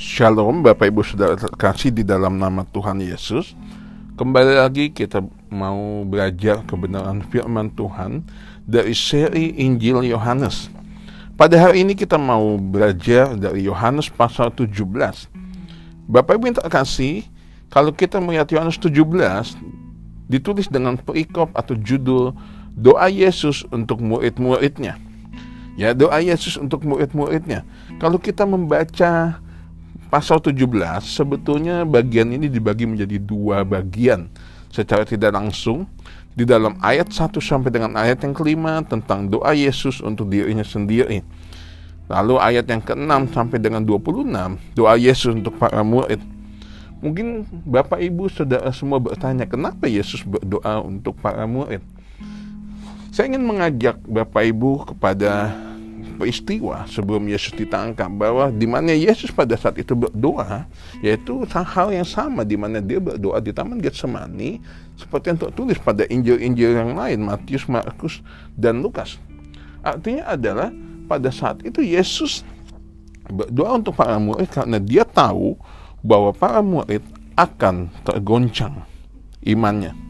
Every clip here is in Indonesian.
Shalom Bapak Ibu Saudara terkasih di dalam nama Tuhan Yesus. Kembali lagi kita mau belajar kebenaran firman Tuhan dari seri Injil Yohanes. Pada hari ini kita mau belajar dari Yohanes pasal 17 Bapak Ibu yang terkasih Kalau kita melihat Yohanes 17 Ditulis dengan perikop atau judul Doa Yesus untuk murid-muridnya. Ya doa Yesus untuk murid-muridnya. Kalau kita membaca pasal 17 sebetulnya bagian ini dibagi menjadi dua bagian secara tidak langsung di dalam ayat 1 sampai dengan ayat yang kelima tentang doa Yesus untuk dirinya sendiri. Lalu ayat yang ke-6 sampai dengan 26 doa Yesus untuk para murid. Mungkin Bapak Ibu Saudara semua bertanya kenapa Yesus berdoa untuk para murid? Saya ingin mengajak Bapak Ibu kepada peristiwa sebelum Yesus ditangkap bahwa di mana Yesus pada saat itu berdoa yaitu hal yang sama di mana dia berdoa di Taman Getsemani seperti yang tertulis pada Injil-Injil yang lain Matius, Markus dan Lukas. Artinya adalah pada saat itu Yesus berdoa untuk para murid karena dia tahu bahwa para murid akan tergoncang imannya.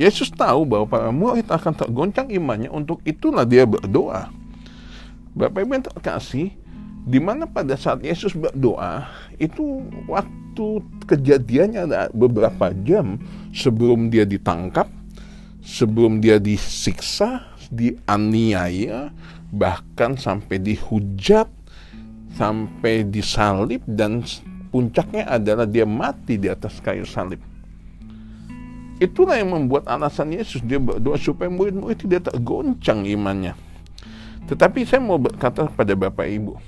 Yesus tahu bahwa para murid akan tergoncang imannya, untuk itulah dia berdoa. Bapak Ibu yang terkasih, di mana pada saat Yesus berdoa, itu waktu kejadiannya ada beberapa jam sebelum dia ditangkap, sebelum dia disiksa, dianiaya, bahkan sampai dihujat, sampai disalib, dan puncaknya adalah dia mati di atas kayu salib. Itulah yang membuat alasan Yesus dia berdoa supaya murid-murid tidak tergoncang imannya. Tetapi saya mau berkata kepada Bapak Ibu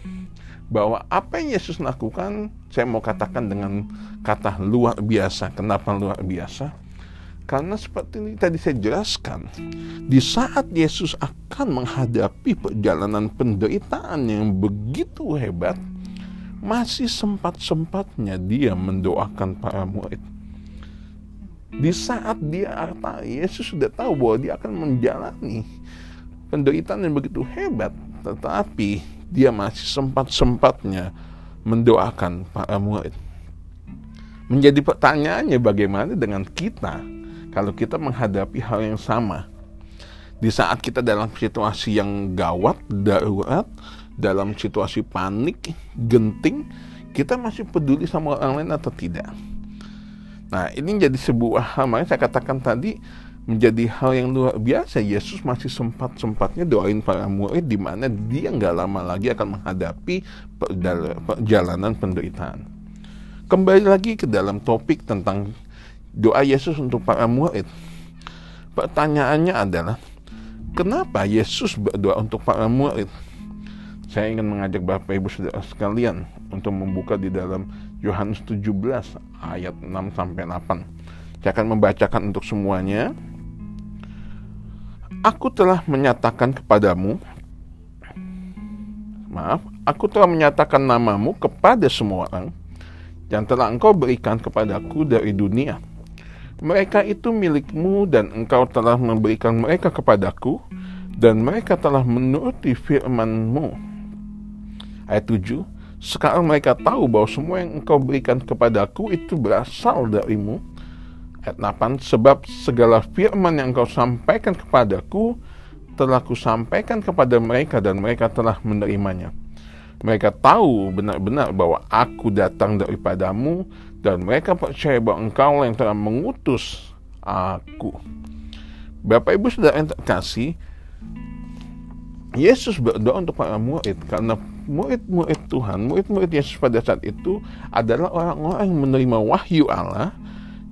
bahwa apa yang Yesus lakukan saya mau katakan dengan kata luar biasa. Kenapa luar biasa? Karena seperti ini tadi saya jelaskan, di saat Yesus akan menghadapi perjalanan penderitaan yang begitu hebat, masih sempat-sempatnya dia mendoakan para murid di saat dia Yesus sudah tahu bahwa dia akan menjalani penderitaan yang begitu hebat, tetapi dia masih sempat-sempatnya mendoakan para murid. Menjadi pertanyaannya bagaimana dengan kita kalau kita menghadapi hal yang sama. Di saat kita dalam situasi yang gawat, darurat, dalam situasi panik, genting, kita masih peduli sama orang lain atau tidak? Nah, ini jadi sebuah hal, makanya saya katakan tadi menjadi hal yang luar biasa. Yesus masih sempat-sempatnya doain para murid di mana dia nggak lama lagi akan menghadapi perjalanan penderitaan. Kembali lagi ke dalam topik tentang doa Yesus untuk para murid. Pertanyaannya adalah, kenapa Yesus berdoa untuk para murid? Saya ingin mengajak Bapak Ibu Saudara sekalian untuk membuka di dalam Yohanes 17 ayat 6 sampai 8. Saya akan membacakan untuk semuanya. Aku telah menyatakan kepadamu Maaf, aku telah menyatakan namamu kepada semua orang yang telah engkau berikan kepadaku dari dunia. Mereka itu milikmu dan engkau telah memberikan mereka kepadaku dan mereka telah menuruti firmanmu Ayat 7, sekarang mereka tahu bahwa semua yang engkau berikan kepadaku itu berasal darimu. Ayat 8, sebab segala firman yang engkau sampaikan kepadaku telah kusampaikan kepada mereka dan mereka telah menerimanya. Mereka tahu benar-benar bahwa aku datang daripadamu dan mereka percaya bahwa engkau yang telah mengutus aku. Bapak Ibu Saudara yang terkasih, Yesus berdoa untuk para murid karena murid-murid Tuhan, murid-murid Yesus pada saat itu adalah orang-orang yang menerima wahyu Allah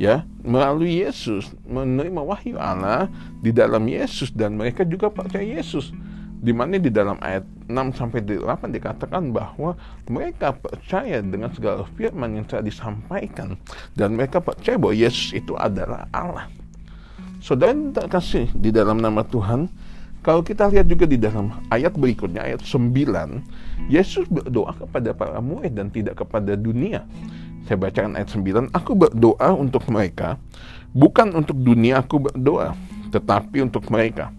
ya melalui Yesus menerima wahyu Allah di dalam Yesus dan mereka juga percaya Yesus di mana di dalam ayat 6 sampai 8 dikatakan bahwa mereka percaya dengan segala firman yang telah disampaikan dan mereka percaya bahwa Yesus itu adalah Allah. Saudara terkasih di dalam nama Tuhan, kalau kita lihat juga di dalam ayat berikutnya, ayat 9, Yesus berdoa kepada para murid dan tidak kepada dunia. Saya bacakan ayat 9, Aku berdoa untuk mereka, bukan untuk dunia aku berdoa, tetapi untuk mereka.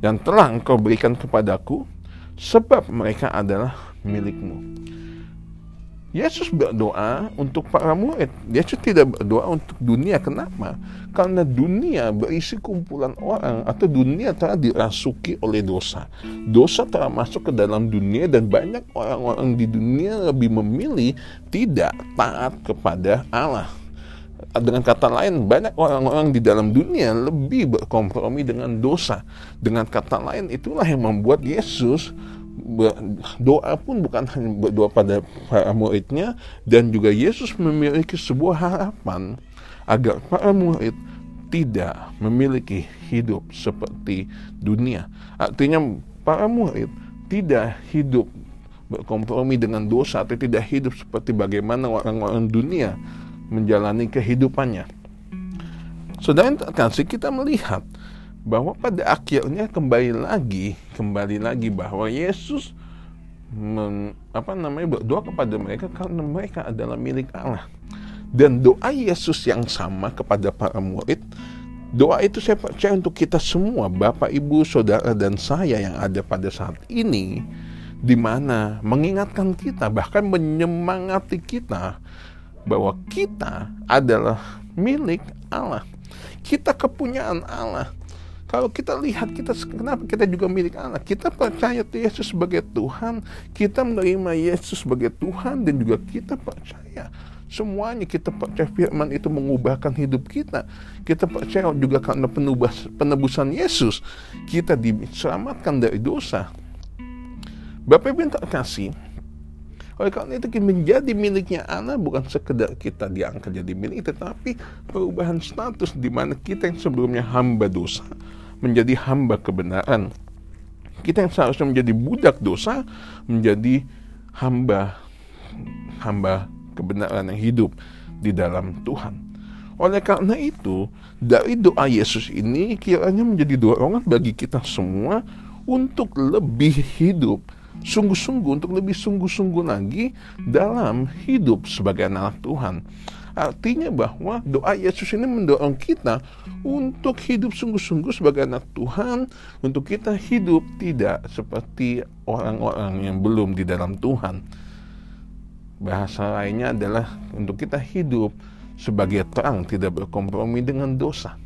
yang telah engkau berikan kepadaku, sebab mereka adalah milikmu. Yesus berdoa untuk para murid. Yesus tidak berdoa untuk dunia. Kenapa? Karena dunia berisi kumpulan orang atau dunia telah dirasuki oleh dosa. Dosa telah masuk ke dalam dunia dan banyak orang-orang di dunia lebih memilih tidak taat kepada Allah. Dengan kata lain, banyak orang-orang di dalam dunia lebih berkompromi dengan dosa. Dengan kata lain, itulah yang membuat Yesus doa pun bukan hanya berdoa pada para muridnya dan juga Yesus memiliki sebuah harapan agar para murid tidak memiliki hidup seperti dunia. Artinya para murid tidak hidup berkompromi dengan dosa atau tidak hidup seperti bagaimana orang-orang dunia menjalani kehidupannya. Kasih kita melihat bahwa pada akhirnya kembali lagi kembali lagi bahwa Yesus men, apa namanya berdoa kepada mereka karena mereka adalah milik Allah. Dan doa Yesus yang sama kepada para murid doa itu saya percaya untuk kita semua Bapak Ibu Saudara dan saya yang ada pada saat ini di mana mengingatkan kita bahkan menyemangati kita bahwa kita adalah milik Allah. Kita kepunyaan Allah kalau kita lihat kita kenapa kita juga milik Allah? Kita percaya Yesus sebagai Tuhan, kita menerima Yesus sebagai Tuhan dan juga kita percaya semuanya kita percaya firman itu mengubahkan hidup kita. Kita percaya juga karena penubas, penebusan Yesus kita diselamatkan dari dosa. Bapak Ibu tak kasih, oleh karena itu menjadi miliknya Allah bukan sekedar kita diangkat jadi milik, tetapi perubahan status di mana kita yang sebelumnya hamba dosa menjadi hamba kebenaran. Kita yang seharusnya menjadi budak dosa menjadi hamba hamba kebenaran yang hidup di dalam Tuhan. Oleh karena itu, dari doa Yesus ini kiranya menjadi dorongan bagi kita semua untuk lebih hidup sungguh-sungguh untuk lebih sungguh-sungguh lagi dalam hidup sebagai anak Tuhan. Artinya bahwa doa Yesus ini mendorong kita untuk hidup sungguh-sungguh sebagai anak Tuhan, untuk kita hidup tidak seperti orang-orang yang belum di dalam Tuhan. Bahasa lainnya adalah untuk kita hidup sebagai terang, tidak berkompromi dengan dosa.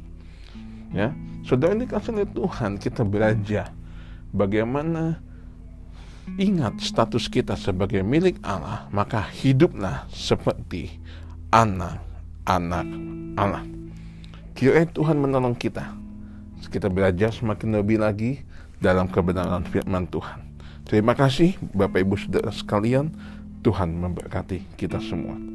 Ya, saudara ini kasih Tuhan kita belajar bagaimana ingat status kita sebagai milik Allah, maka hiduplah seperti anak-anak Allah. Kiranya Tuhan menolong kita. Kita belajar semakin lebih lagi dalam kebenaran firman Tuhan. Terima kasih Bapak Ibu Saudara sekalian. Tuhan memberkati kita semua.